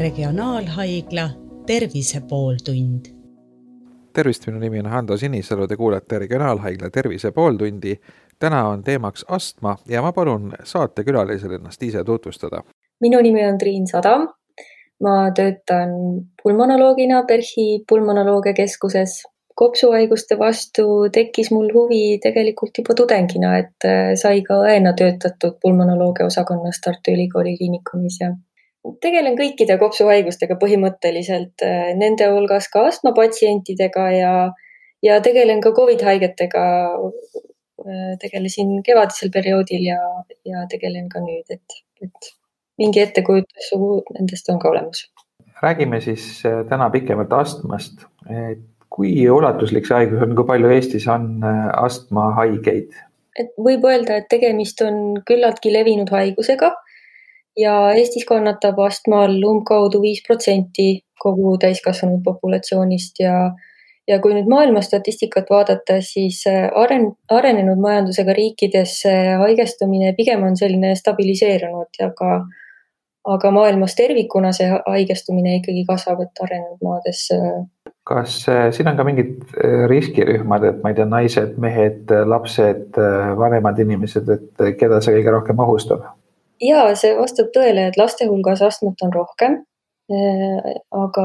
Regionaalhaigla Tervise pooltund. tervist, minu nimi on Hando Sinisalu, te kuulate Regionaalhaigla Tervise pooltundi. täna on teemaks astma ja ma palun saatekülalisel ennast ise tutvustada. minu nimi on Triin Sadam. ma töötan pulmonoloogina PERHi pulmonoloogia keskuses kopsuhaiguste vastu tekkis mul huvi tegelikult juba tudengina, et äh, sai ka õena töötatud pulmonoloogia osakonnas Tartu Ülikooli Kliinikumis ja tegelen kõikide kopsuhaigustega põhimõtteliselt, äh, nende hulgas ka astmapatsientidega ja, ja tegelen ka Covid haigetega. Äh, tegelesin kevadisel perioodil ja, ja tegelen ka nüüd, et, et mingi ettekujutus nendest on ka olemas. räägime siis täna pikemalt astmast, et kui ulatuslik see haigus on, kui palju Eestis on äh, astmahaigeid? et võib öelda, et tegemist on küllaltki levinud haigusega ja Eestis kannatab astma all umbkaudu viis protsenti kogu täiskasvanud populatsioonist ja ja kui nüüd maailma statistikat vaadata, siis äh, aren-, arenenud majandusega riikides haigestumine pigem on selline stabiliseerunud ja ka aga maailmas tervikuna see haigestumine ikkagi kasvab, et arenenud maades äh, kas äh, siin on ka mingid riskirühmad, et ma ei tea, naised, mehed, lapsed, vanemad inimesed, et keda see kõige rohkem ohustab? Ja see vastab tõele, et laste hulgas astmat on rohkem. aga,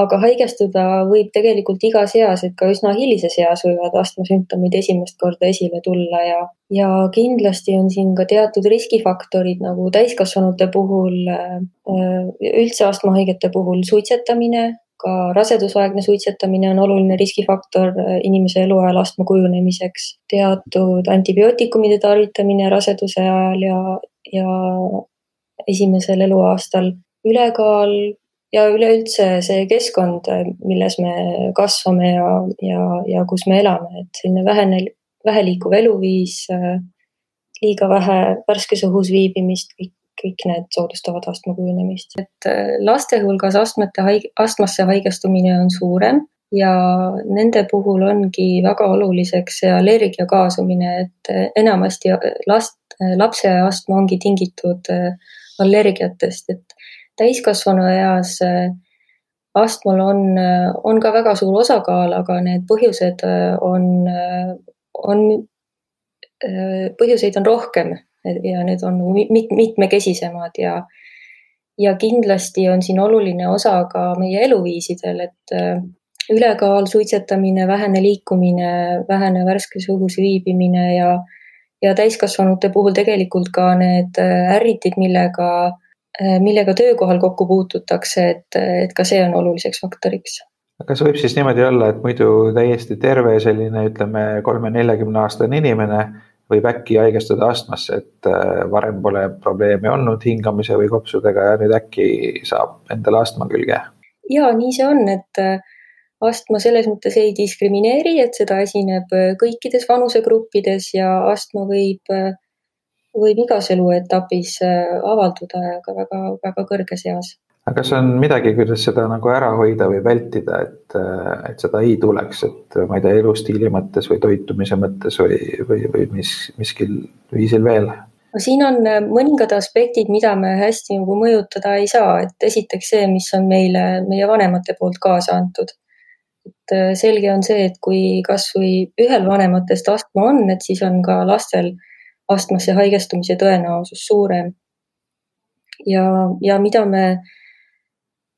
aga haigestuda võib tegelikult igas eas, et ka üsna hilises eas võivad astmasümptomid esimest korda esile tulla ja, ja kindlasti on siin ka teatud riskifaktorid nagu täiskasvanute puhul, üldse astmahaigete puhul suitsetamine ka rasedusaegne suitsetamine on oluline riskifaktor äh, inimese eluajal astma kujunemiseks. teatud antibiootikumide tarvitamine raseduse ajal ja, ja esimesel eluaastal. ülekaal ja üleüldse see keskkond, milles me kasvame ja, ja, ja kus me elame, et selline vähene, väheliikuv eluviis, liiga vähe värskes õhus viibimist, kõik kõik need soodustavad astma kujunemist, et äh, laste hulgas astmete haig-, astmasse haigestumine on suurem ja nende puhul ongi väga oluliseks see allergia kaasumine, et äh, enamasti last, äh, lapse astma ongi tingitud allergiatest, et täiskasvanu eas astmal on, on ka väga suur osakaal, aga need põhjused on, on, põhjuseid on rohkem. Ja need on mit, mitmekesisemad ja, ja kindlasti on siin oluline osa ka meie eluviisidel, et äh, ülekaal, suitsetamine, vähene liikumine, vähene värskes õhus viibimine ja, ja täiskasvanute puhul tegelikult ka need äh, ärritid, millega, äh, millega töökohal kokku puututakse, et, et ka see on oluliseks faktoriks kas võib siis niimoodi olla, et muidu täiesti terve selline, ütleme, kolme-neljakümne aastane inimene võib äkki haigestuda astmasse, et äh, varem pole probleeme olnud hingamise või kopsudega ja nüüd äkki saab endale astma külge? ja nii see on, et äh, astma selles mõttes ei diskrimineeri, et seda esineb äh, kõikides vanusegruppides ja astma võib, võib igas eluetapis avalduda ja ka väga-väga kõrges eas aga kas on midagi, kuidas seda nagu ära hoida või vältida, et, et seda ei tuleks, et ma ei tea, elustiili mõttes või toitumise mõttes või, või, või mis, miskil viisil veel? no siin on äh, mõningad aspektid, mida me hästi nagu mõjutada ei saa, et esiteks see, mis on meile meie vanemate poolt kaasa antud. Et äh, selge on see, et kui kasvõi ühel vanematest astma on, et siis on ka lastel astmasse haigestumise tõenäosus suurem. ja, ja mida me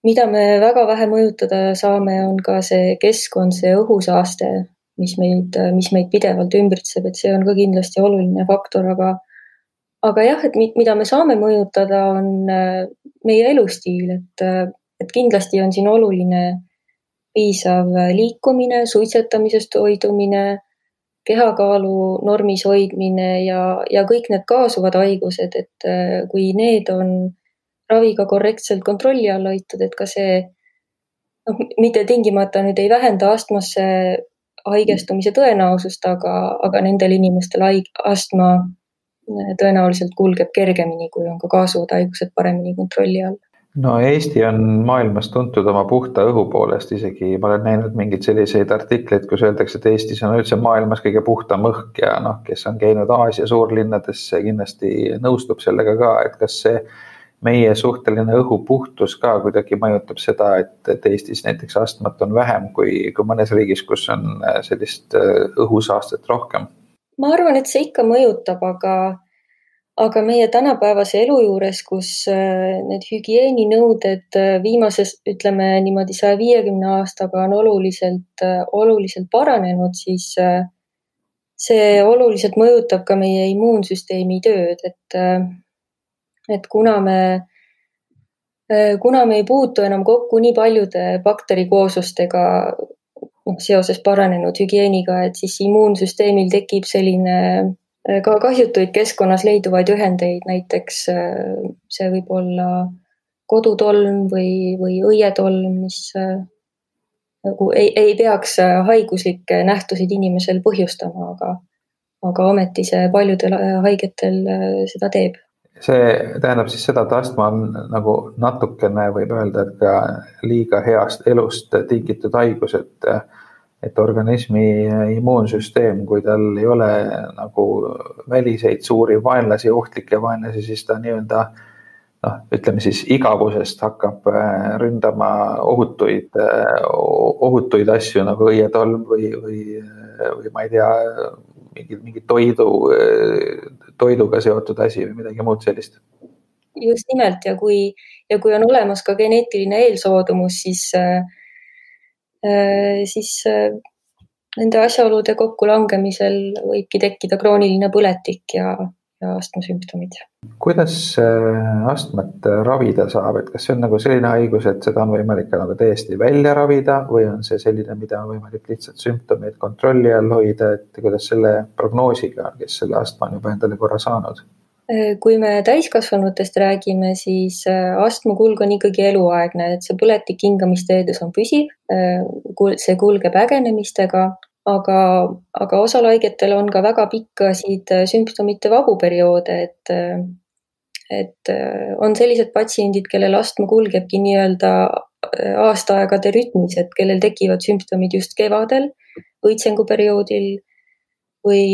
mida me väga vähe mõjutada saame, on ka see keskkond, see õhusaaste, mis meid, mis meid pidevalt ümbritseb, et see on ka kindlasti oluline faktor, aga aga jah, et mida me saame mõjutada, on äh, meie elustiil, et, äh, et kindlasti on siin oluline piisav liikumine, suitsetamisest hoidumine, kehakaalu normis hoidmine ja, ja kõik need kaasuvad haigused, et äh, kui need on raviga korrektselt kontrolli all hoitud, et ka see noh, mitte tingimata nüüd ei vähenda astmasse haigestumise tõenäosust, aga, aga nendel inimestel haig-, astma tõenäoliselt kulgeb kergemini, kui on ka kaasuvad haigused paremini kontrolli all no Eesti on maailmas tuntud oma puhta õhu poolest, isegi ma olen näinud mingeid selliseid artikleid, kus öeldakse, et Eestis on üldse maailmas kõige puhtam õhk ja noh, kes on käinud Aasia suurlinnades, kindlasti nõustub sellega ka, et kas see meie suhteline õhupuhtus ka kuidagi mõjutab seda, et, et Eestis näiteks astmat on vähem kui, kui mõnes riigis, kus on äh, sellist äh, õhusaastet rohkem? ma arvan, et see ikka mõjutab, aga, aga meie tänapäevase elu juures, kus äh, need hügieeninõuded viimases, ütleme niimoodi saja viiekümne aastaga on oluliselt, oluliselt paranenud, siis see oluliselt mõjutab ka meie immuunsüsteemi tööd, et et kuna me, äh, kuna me ei puutu enam kokku nii paljude bakterikooslustega noh, seoses paranenud hügieeniga, et siis immuunsüsteemil tekib selline äh, ka kahjutuid keskkonnas leiduvaid ühendeid, näiteks äh, see võib olla kodutolm või, või õietolm, mis nagu ei, ei peaks haiguslikke nähtusid inimesel põhjustama, aga, aga ometi see paljudel haigetel seda teeb. See tähendab siis seda, et astma on nagu natukene võib öelda, et ka liiga heast elust tingitud haigus, et et organismi immuunsüsteem, kui tal ei ole nagu väliseid suuri vaenlasi, ohtlikke vaenlasi, siis ta nii-öelda noh, ütleme siis igavusest hakkab äh, ründama ohutuid, äh, ohutuid asju nagu õietolm või, või, või ma ei tea, mingi, mingi toidu, toiduga seotud asi või midagi muud sellist. just nimelt ja kui, ja kui on olemas ka geneetiline eelsoodumus, siis, äh, siis äh, nende asjaolude kokkulangemisel võibki tekkida krooniline põletik ja, ja astmasümptomid. kuidas äh, astmat ravida saab, et kas see on nagu selline haigus, et seda on võimalik ka nagu täiesti välja ravida või on see selline, mida on võimalik lihtsalt sümptomeid kontrolli all hoida, et kuidas selle prognoosiga on, kes selle astma on juba endale korra saanud? Äh, kui me täiskasvanutest räägime, siis äh, astmakulg on ikkagi eluaegne, et see põletik hingamisteedes on püsiv, see kulgeb ägenemistega aga, aga osal haigetel on ka väga pikkasid äh, sümptomite vabu perioode, et, äh, et äh, on sellised patsiendid, kellel astma kulgebki nii-öelda aastaaegade rütmis, et kellel tekivad sümptomid just kevadel, õitsenguperioodil või,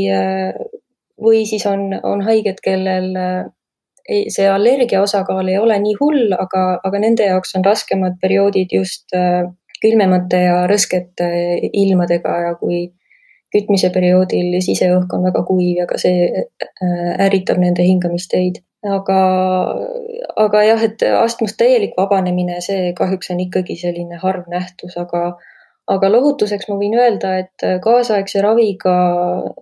või siis on, on haiged, kellel ei, see allergia osakaal ei ole nii hull, aga, aga nende jaoks on raskemad perioodid just äh, külmemate ja rõskete ilmadega ja kui kütmise perioodil siseõhk on väga kuiv ja ka see äh, ärritab nende hingamisteid. aga, aga jah, et astmast täielik vabanemine, see kahjuks on ikkagi selline harv nähtus, aga aga lohutuseks ma võin öelda, et kaasaegse raviga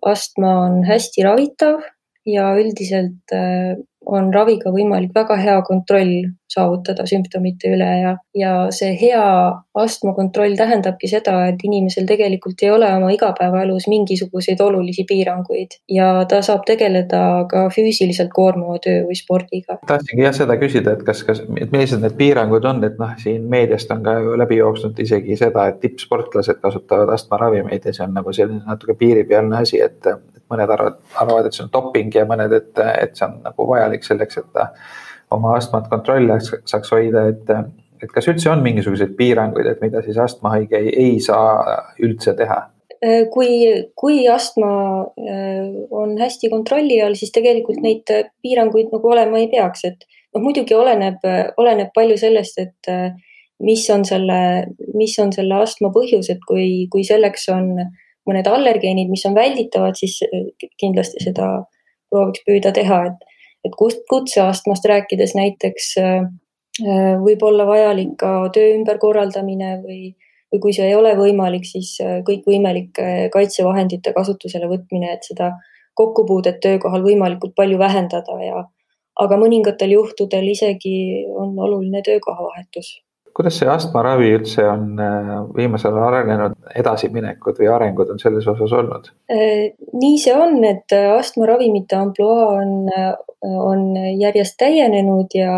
astma on hästi ravitav ja üldiselt äh, on raviga võimalik väga hea kontroll saavutada sümptomite üle ja, ja see hea astmakontroll tähendabki seda, et inimesel tegelikult ei ole oma igapäevaelus mingisuguseid olulisi piiranguid ja ta saab tegeleda ka füüsiliselt koormava töö või spordiga. tahtsingi jah seda küsida, et kas, kas, et millised need piirangud on, et noh, siin meediast on ka ju läbi jooksnud isegi seda, et tippsportlased kasutavad astmaravimeid ja see on nagu selline natuke piiripealne asi, et mõned arvavad, arvavad, et see on doping ja mõned, et, et see on nagu vajalik selleks, et ta oma astmat kontrolli saaks hoida, et, et kas üldse on mingisuguseid piiranguid, et mida siis astmahaige ei, ei saa üldse teha? kui, kui astma äh, on hästi kontrolli all, siis tegelikult neid piiranguid nagu olema ei peaks, et noh, muidugi oleneb, oleneb palju sellest, et äh, mis on selle, mis on selle astma põhjus, et kui, kui selleks on mõned allergeenid, mis on välditavad, siis äh, kindlasti seda prooviks püüda teha, et, et kust kutseastmast rääkides näiteks äh, äh, võib olla vajalik ka töö ümberkorraldamine või, või kui see ei ole võimalik, siis kõikvõimalike kaitsevahendite kasutusele võtmine, et seda kokkupuudet töökohal võimalikult palju vähendada ja aga mõningatel juhtudel isegi on oluline töökohavahetus kuidas see astmaravi üldse on äh, viimasel ajal arenenud, edasiminekud või arengud on selles osas olnud? Äh, nii see on, et äh, astmaravimite ampluaa on, on järjest täienenud ja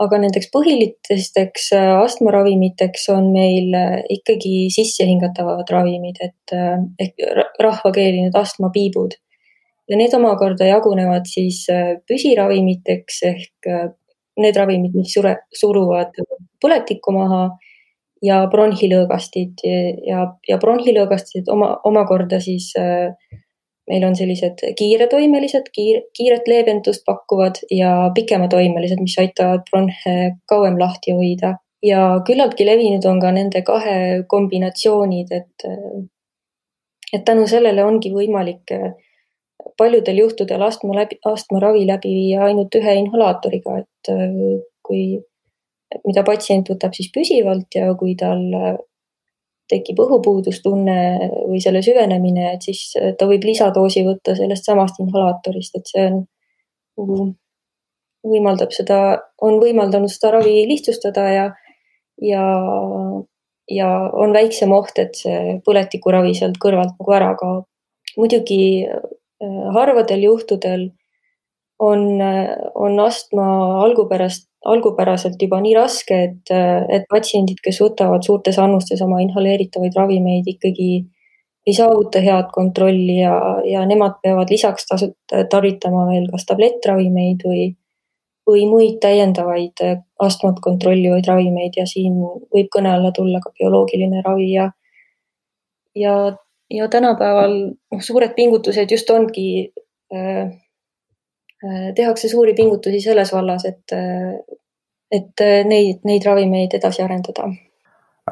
aga nendeks põhilisteks astmaravimiteks on meil ikkagi sissehingatavad ravimid, et ehk rahvakeeli need astmapiibud. ja need omakorda jagunevad siis püsiravimiteks ehk need ravimid, mis sure, suruvad põletikku maha ja bronhilõõgastid ja, ja bronhilõõgastid oma, omakorda siis äh, meil on sellised kiiretoimelised, kiir, kiiret leevendust pakkuvad ja pikematoimelised, mis aitavad bronhe kauem lahti hoida. ja küllaltki levinud on ka nende kahe kombinatsioonid, et, et tänu sellele ongi võimalik paljudel juhtudel astma läbi, astmaravi läbi viia ainult ühe inhalaatoriga, et kui, mida patsient võtab siis püsivalt ja kui tal tekib õhupuudustunne või selle süvenemine, et siis ta võib lisadoosi võtta sellest samast inhalaatorist, et see on, nagu võimaldab seda, on võimaldanud seda ravi lihtsustada ja, ja, ja on väiksem oht, et see põletikuravi sealt kõrvalt nagu ära kaob. muidugi äh, harvadel juhtudel on, on astma algupärast algupäraselt juba nii raske, et, et patsiendid, kes võtavad suurtes annustes oma inhaleeritavaid ravimeid, ikkagi ei saavuta head kontrolli ja, ja nemad peavad lisaks tarvitama veel kas tablettravimeid või, või muid täiendavaid astmat kontrollivaid ravimeid ja siin võib kõne alla tulla ka bioloogiline ravi ja, ja, ja tänapäeval noh, suured pingutused just ongi äh, Äh, tehakse suuri pingutusi selles vallas, et, äh, et äh, neid, neid ravimeid edasi arendada.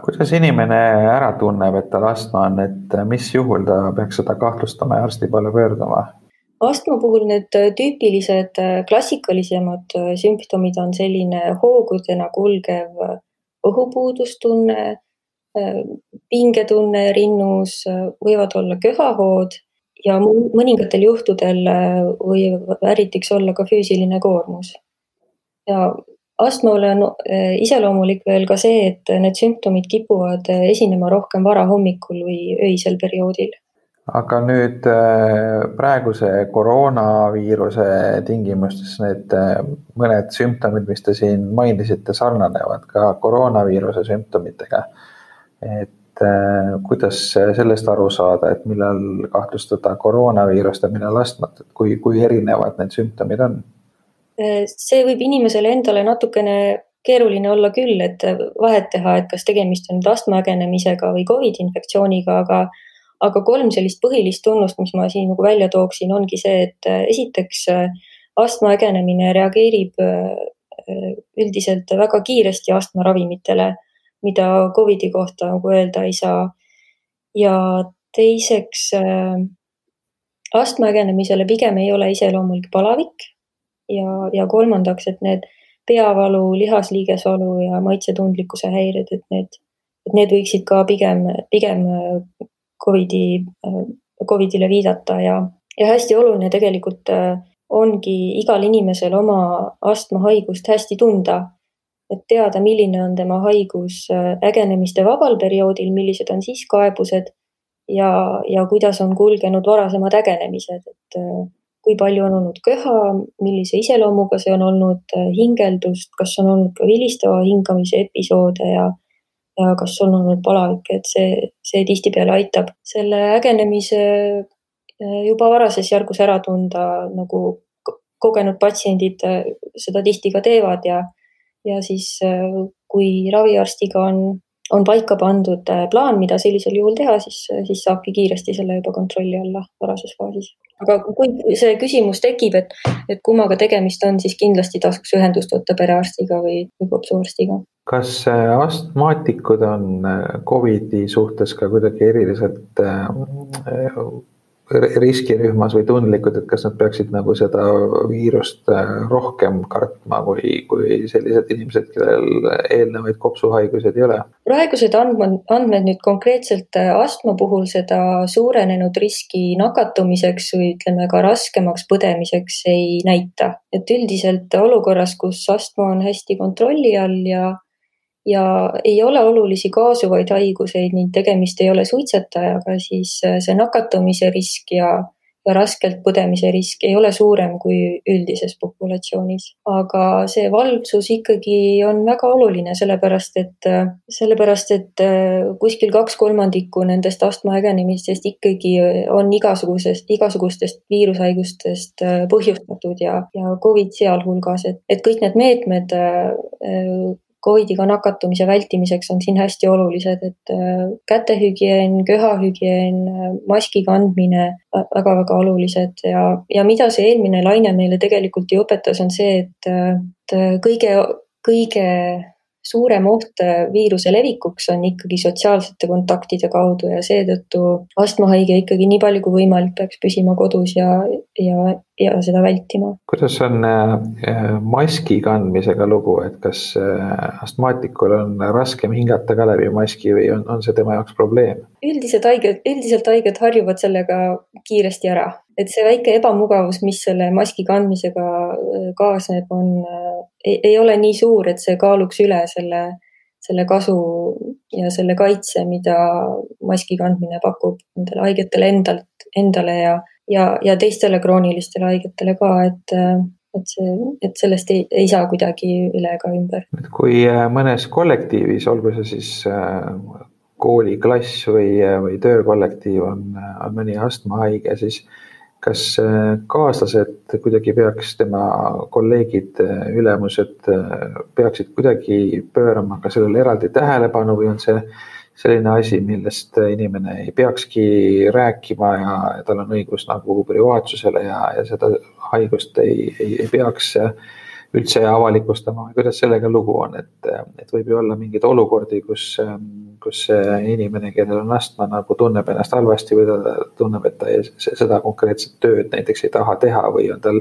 kuidas inimene ära tunneb, et tal astma on, et mis juhul ta peaks seda kahtlustama ja arsti poole pöörduma? astma puhul need tüüpilised klassikalisemad sümptomid on selline hoogudena kulgev õhupuudustunne, pingetunne rinnus, võivad olla köhahood ja mõningatel juhtudel äh, võib äritiks olla ka füüsiline koormus. ja astmale on äh, iseloomulik veel ka see, et need sümptomid kipuvad äh, esinema rohkem varahommikul või öisel perioodil. aga nüüd praeguse koroonaviiruse tingimustes need mõned sümptomid, mis te siin mainisite, sarnanevad ka koroonaviiruse sümptomitega. Et äh, kuidas sellest aru saada, et millal kahtlustada koroonaviirust ja millal astmat, et kui, kui erinevad need sümptomid on? see võib inimesele endale natukene keeruline olla küll, et vahet teha, et kas tegemist on nüüd astma ägenemisega või Covidi infektsiooniga, aga aga kolm sellist põhilist tunnust, mis ma siin nagu välja tooksin, ongi see, et esiteks astma ägenemine reageerib äh, üldiselt väga kiiresti astmaravimitele mida Covidi kohta nagu öelda ei saa. ja teiseks äh, astma ägenemisele pigem ei ole iseloomulik palavik. Ja, ja kolmandaks, et need peavalu, lihasliigesvalu ja maitsetundlikkuse häired, et need, et need võiksid ka pigem, pigem äh, Covidi, äh, Covidile viidata. Ja, ja hästi oluline tegelikult äh, ongi igal inimesel oma astmahaigust hästi tunda et teada, milline on tema haigus äh, ägenemiste vabal perioodil, millised on siis kaebused ja, ja kuidas on kulgenud varasemad ägenemised, et äh, kui palju on olnud köha, millise iseloomuga see on olnud, äh, hingeldust, kas on olnud ka vilistava hingamise episoode ja ja kas on olnud palavik, et see, see tihtipeale aitab selle ägenemise juba varases järgus ära tunda, nagu kogenud patsiendid seda tihti ka teevad ja ja siis, äh, kui raviarstiga on, on paika pandud äh, plaan, mida sellisel juhul teha, siis, äh, siis saabki kiiresti selle juba kontrolli alla varases faasis. aga kui see küsimus tekib, et, et kummaga tegemist on, siis kindlasti tasuks ühendust võtta perearstiga või, või kopsuarstiga. kas astmaatikud on Covidi suhtes ka kuidagi eriliselt riskirühmas või tundlikud, et kas nad peaksid nagu seda viirust äh, rohkem kartma kui, kui sellised inimesed, kellel eelnevaid kopsuhaiguseid ei ole? praegused andmed, andmed nüüd konkreetselt äh, astma puhul seda suurenenud riski nakatumiseks või ütleme ka raskemaks põdemiseks ei näita. et üldiselt olukorras, kus astma on hästi kontrolli all ja ja ei ole olulisi kaasuvaid haiguseid ning tegemist ei ole suitsetajaga, siis äh, see nakatumise risk ja, ja raskelt põdemise risk ei ole suurem kui üldises populatsioonis. aga see valvsus ikkagi on väga oluline, sellepärast et, äh, sellepärast et äh, kuskil kaks kolmandikku nendest astma ägenemistest ikkagi on igasugusest, igasugustest viirushaigustest põhjustatud ja, ja Covid sealhulgas, et, et kõik need meetmed Covidiga nakatumise vältimiseks on siin hästi olulised, et kätehügieen, köhahügieen, maski kandmine väga-väga olulised. Ja, ja mida see eelmine laine meile tegelikult ju õpetas, on see, et, et kõige, kõige suurem oht viiruse levikuks on ikkagi sotsiaalsete kontaktide kaudu ja seetõttu astmahaige ikkagi nii palju kui võimalik peaks püsima kodus ja, ja, ja seda vältima. kuidas on äh, maski kandmisega lugu, et kas äh, astmaatikul on raskem hingata ka läbi maski või on, on see tema jaoks probleem? üldiselt haiged, üldiselt haiged harjuvad sellega kiiresti ära, et see väike ebamugavus, mis selle maski kandmisega äh, kaasneb, on, äh, ei ole nii suur, et see kaaluks üle selle, selle kasu ja selle kaitse, mida maski kandmine pakub nendele haigetele endalt, endale ja, ja, ja teistele kroonilistele haigetele ka, et äh, et see, et sellest ei, ei saa kuidagi üle ega ümber. kui mõnes kollektiivis, olgu see siis kooliklass või, või töökollektiiv on, on mõni astmahaige, siis kas äh, kaaslased kuidagi peaks, tema kolleegid, ülemused peaksid kuidagi pöörama ka sellele eraldi tähelepanu või on see selline asi, millest inimene ei peakski rääkima ja tal on õigus nagu privaatsusele ja, ja seda haigust ei, ei, ei peaks äh, üldse avalikustama kuidas sellega lugu on, et, et võib ju olla mingeid olukordi, kus, kus inimene, kellel on astma, nagu tunneb ennast halvasti või ta tunneb, et ta ei, seda konkreetset tööd näiteks ei taha teha või on tal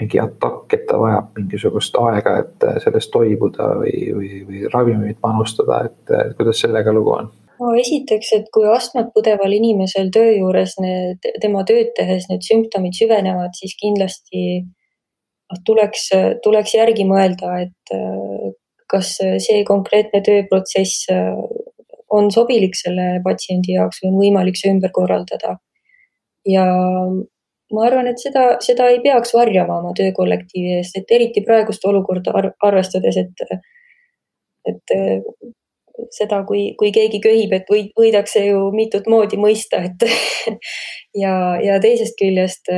mingi atakk, et ta vajab mingisugust aega, et sellest toibuda või, või, või ravimeid panustada, et kuidas sellega lugu on? no esiteks, et kui astmat põdeval inimesel töö juures need, tema tööd tehes need sümptomid süvenevad, siis kindlasti tuleks, tuleks järgi mõelda, et äh, kas see konkreetne tööprotsess äh, on sobilik selle patsiendi jaoks või on võimalik see ümber korraldada. ja ma arvan, et seda, seda ei peaks varjama oma töökollektiivi eest, et eriti praegust olukorda arvestades, et, et äh, seda, kui, kui keegi köhib, et või, võidakse ju mitut moodi mõista, et ja, ja teisest küljest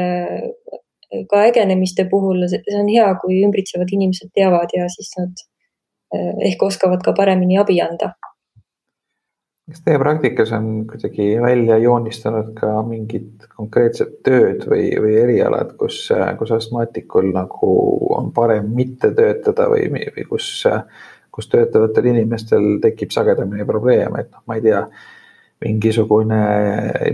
ka ägenemiste puhul see on hea, kui ümbritsevad inimesed teavad ja siis nad eh, ehk oskavad ka paremini abi anda. kas teie praktikas on kuidagi välja joonistunud ka mingid konkreetsed tööd või, või erialad, kus, kus astmaatikul nagu on parem mitte töötada või, või kus, kus töötavatel inimestel tekib sagedamini probleeme, et noh, ma ei tea mingisugune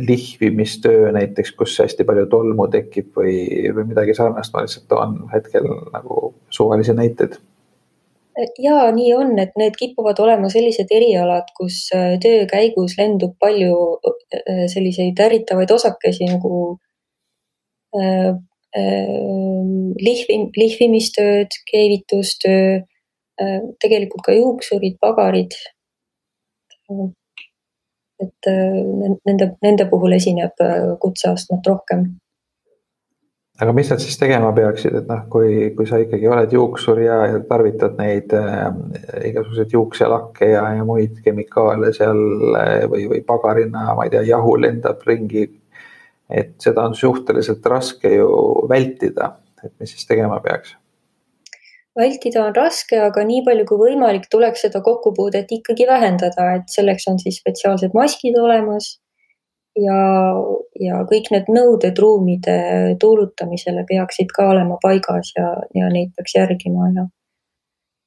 lihvimistöö näiteks, kus hästi palju tolmu tekib või, või midagi sarnast, ma lihtsalt toon hetkel nagu suvalisi näiteid. ja nii on, et need kipuvad olema sellised erialad, kus äh, töö käigus lendub palju äh, selliseid ärritavaid osakesi nagu äh, äh, lihvi, lihvimistööd, keevitustöö äh,, tegelikult ka juuksurid, pagarid et äh, nende, nende puhul esineb äh, kutseastmet rohkem. aga mis nad siis tegema peaksid, et noh, kui, kui sa ikkagi oled juuksur ja, ja tarvitad neid äh, igasuguseid juukselakke ja, ja muid kemikaale seal äh, või, või pagarina, ma ei tea, jahu lendab ringi. et seda on suhteliselt raske ju vältida, et mis siis tegema peaks vältida on raske, aga nii palju kui võimalik, tuleks seda kokkupuudet ikkagi vähendada, et selleks on siis spetsiaalsed maskid olemas. ja, ja kõik need nõuded ruumide tuulutamisele peaksid ka olema paigas ja, ja neid peaks järgima ja.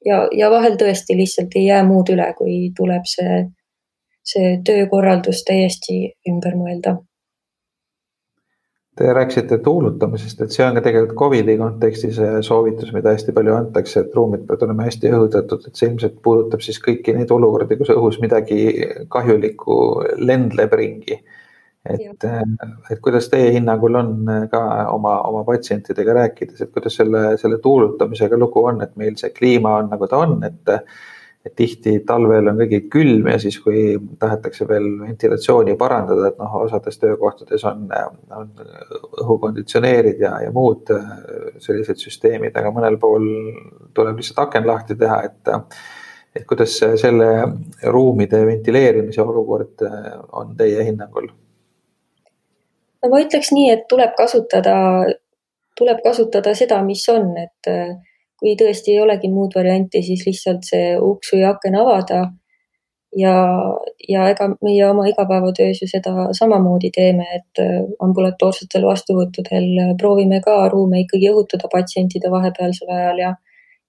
ja, ja vahel tõesti lihtsalt ei jää muud üle, kui tuleb see, see töökorraldus täiesti ümber mõelda Te rääkisite tuulutamisest, et see on ka tegelikult Covidi kontekstis soovitus, mida hästi palju antakse, et ruumid peavad olema hästi õhutatud, et see ilmselt puudutab siis kõiki neid olukordi, kus õhus midagi kahjulikku lendleb ringi. et, et kuidas teie hinnangul on ka oma, oma patsientidega rääkides, et kuidas selle, selle tuulutamisega lugu on, et meil see kliima on nagu ta on, et et tihti talvel on kõigil külm ja siis, kui tahetakse veel ventilatsiooni parandada, et noh, osades töökohtades on, on õhukonditsioneerid ja, ja muud äh, sellised süsteemid, aga mõnel pool tuleb lihtsalt aken lahti teha, et et kuidas selle ruumide ventileerimise olukord äh, on teie hinnangul? no ma ütleks nii, et tuleb kasutada, tuleb kasutada seda, mis on, et kui tõesti ei olegi muud varianti, siis lihtsalt see uks või aken avada. ja, ja ega meie oma igapäevatöös ju seda samamoodi teeme, et ambulatoorsetel vastuvõttudel proovime ka ruume ikkagi õhutada patsientide vahepealsel ajal ja,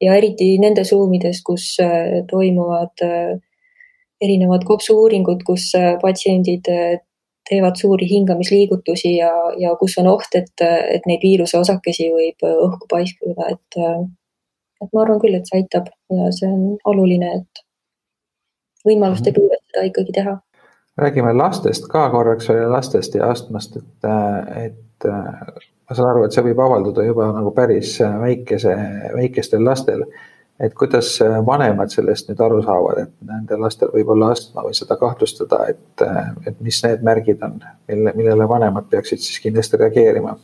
ja eriti nendes ruumides, kus toimuvad erinevad kopsu-uuringud, kus patsiendid teevad suuri hingamisliigutusi ja, ja kus on oht, et, et neid viiruse osakesi võib õhku paiskuda, et, et ma arvan küll, et see aitab ja see on oluline, et võimaluste mhm. piires seda ikkagi teha. räägime lastest ka korraks veel, lastest ja astmast, et, et ma saan aru, et see võib avalduda juba nagu päris väikese, väikestel lastel et kuidas vanemad sellest nüüd aru saavad, et nendel lastel võib olla astma või seda kahtlustada, et, et mis need märgid on, mille, millele vanemad peaksid siis kindlasti reageerima?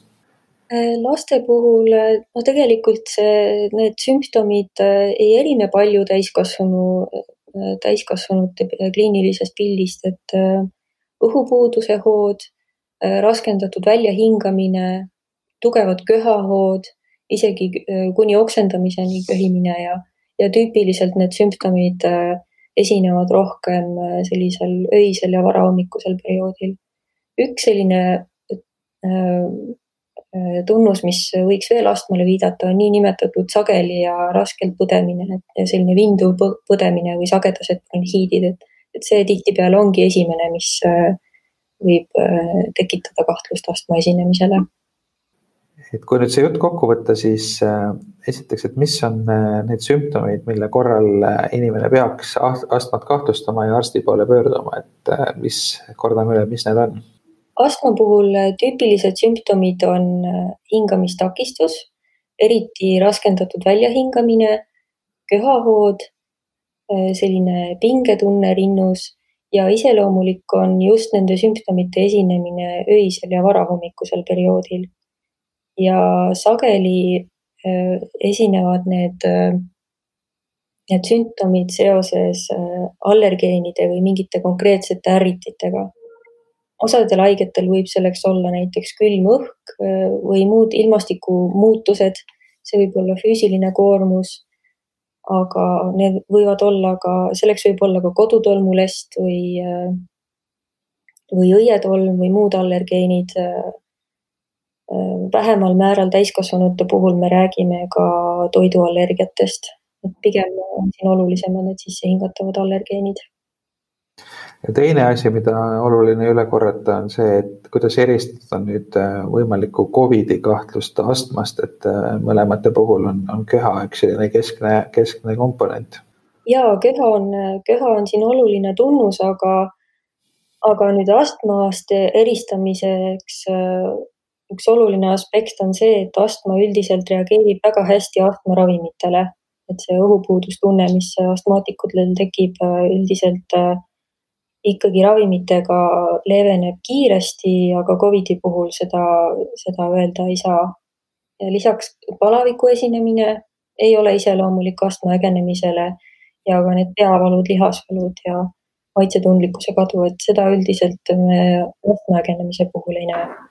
Laste puhul, no tegelikult see, need sümptomid ei erine palju täiskasvanu, täiskasvanute kliinilisest pildist, et õhupuuduse hood, raskendatud väljahingamine, tugevad köhahood isegi äh, kuni oksendamiseni köhimine ja, ja tüüpiliselt need sümptomid äh, esinevad rohkem äh, sellisel öisel ja varahommikusel perioodil. üks selline tunnus, mis võiks veel astmale viidata, on niinimetatud sageli ja raskelt põdemine, et selline vinduv põdemine või sagedased bronhiidid, et, et see tihtipeale ongi esimene, mis võib tekitada kahtlust astma esinemisele et kui nüüd see jutt kokku võtta, siis äh, esiteks, et mis on äh, need sümptomid, mille korral äh, inimene peaks astmat kahtlustama ja arsti poole pöörduma, et mis, kordame üle, mis need on? Astma puhul tüüpilised sümptomid on hingamistakistus, eriti raskendatud väljahingamine, köhahood, selline pingetunne rinnus ja iseloomulik on just nende sümptomite esinemine öisel ja varahommikusel perioodil ja sageli äh, esinevad need, äh, need sümptomid seoses äh, allergeenide või mingite konkreetsete ärrititega. Osadel haigetel võib selleks olla näiteks külm õhk või muud ilmastikumuutused, see võib olla füüsiline koormus, aga need võivad olla ka, selleks võib olla ka kodutolmulest või, või õietolm või muud allergeenid vähemal määral täiskasvanute puhul me räägime ka toiduallergiatest, et pigem on siin olulisemad need sissehingatavad allergeenid. Ja teine asi, mida oluline üle korrata, on see, et kuidas eristada nüüd äh, võimalikku Covidi kahtlust astmast, et äh, mõlemate puhul on, on köha üks selline keskne, keskne komponent. ja köha on, köha on siin oluline tunnus, aga aga nüüd astmast eristamiseks äh, üks oluline aspekt on see, et astma üldiselt reageerib väga hästi astmaravimitele, et see õhupuudustunne, mis astmaatikutel tekib, üldiselt äh, ikkagi ravimitega leeveneb kiiresti, aga Covidi puhul seda, seda öelda ei saa. lisaks palaviku esinemine ei ole iseloomulik astma ägenemisele ja ka need peavalud, lihasvalud ja maitsetundlikkuse kadu, et seda üldiselt me astma ägenemise puhul ei näe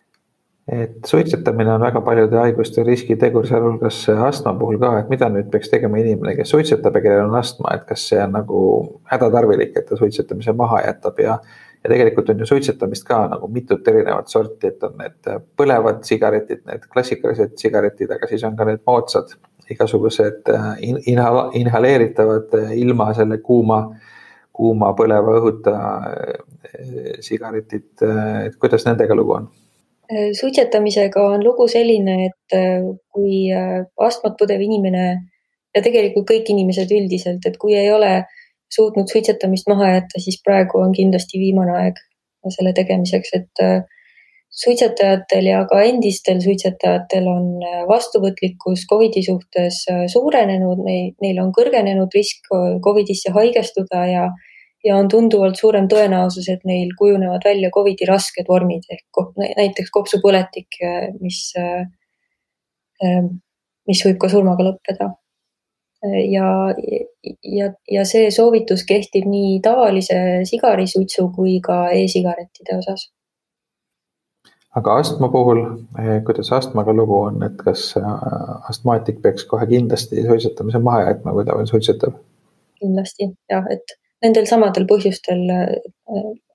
et suitsetamine on väga paljude haiguste riskitegur, sealhulgas astma puhul ka, et mida nüüd peaks tegema inimene, kes suitsetab ja kellel on astma, et kas see on nagu hädatarvilik, et ta suitsetamise maha jätab? Ja ja tegelikult on ju suitsetamist ka nagu mitut erinevat sorti, et on need põlevad sigaretid, need klassikalised sigaretid, aga siis on ka need moodsad igasugused äh, inhala-, inhaleeritavad äh, ilma selle kuuma, kuuma põleva õhuta äh, sigaretid, et kuidas nendega lugu on? Äh, suitsetamisega on lugu selline, et äh, kui äh, astmat põdev inimene ja tegelikult kõik inimesed üldiselt, et kui ei ole suutnud suitsetamist maha jätta, siis praegu on kindlasti viimane aeg selle tegemiseks, et suitsetajatel ja ka endistel suitsetajatel on vastuvõtlikkus Covidi suhtes suurenenud, neil on kõrgenenud risk Covidisse haigestuda ja ja on tunduvalt suurem tõenäosus, et neil kujunevad välja Covidi rasked vormid ehk näiteks kopsupõletik, mis, mis võib ka surmaga lõppeda. ja, ja, ja see soovitus kehtib nii tavalise sigarisuitsu kui ka e-sigarettide osas. aga astma puhul, kuidas astmaga lugu on, et kas astmaatik peaks kohe kindlasti suitsetamise maha jätma, kui ta veel suitsetab? kindlasti jah, et nendel samadel põhjustel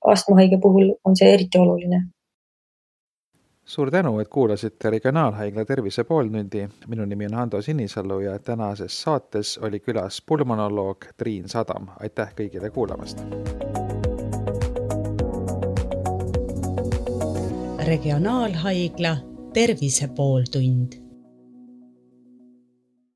astmahaige puhul on see eriti oluline suur tänu, et kuulasite Regionaalhaigla Tervise pooltundi. minu nimi on Hando Sinisalu ja tänases saates oli külas pulmonoloog Triin Sadam. aitäh kõigile kuulamast. regionaalhaigla Tervise pooltund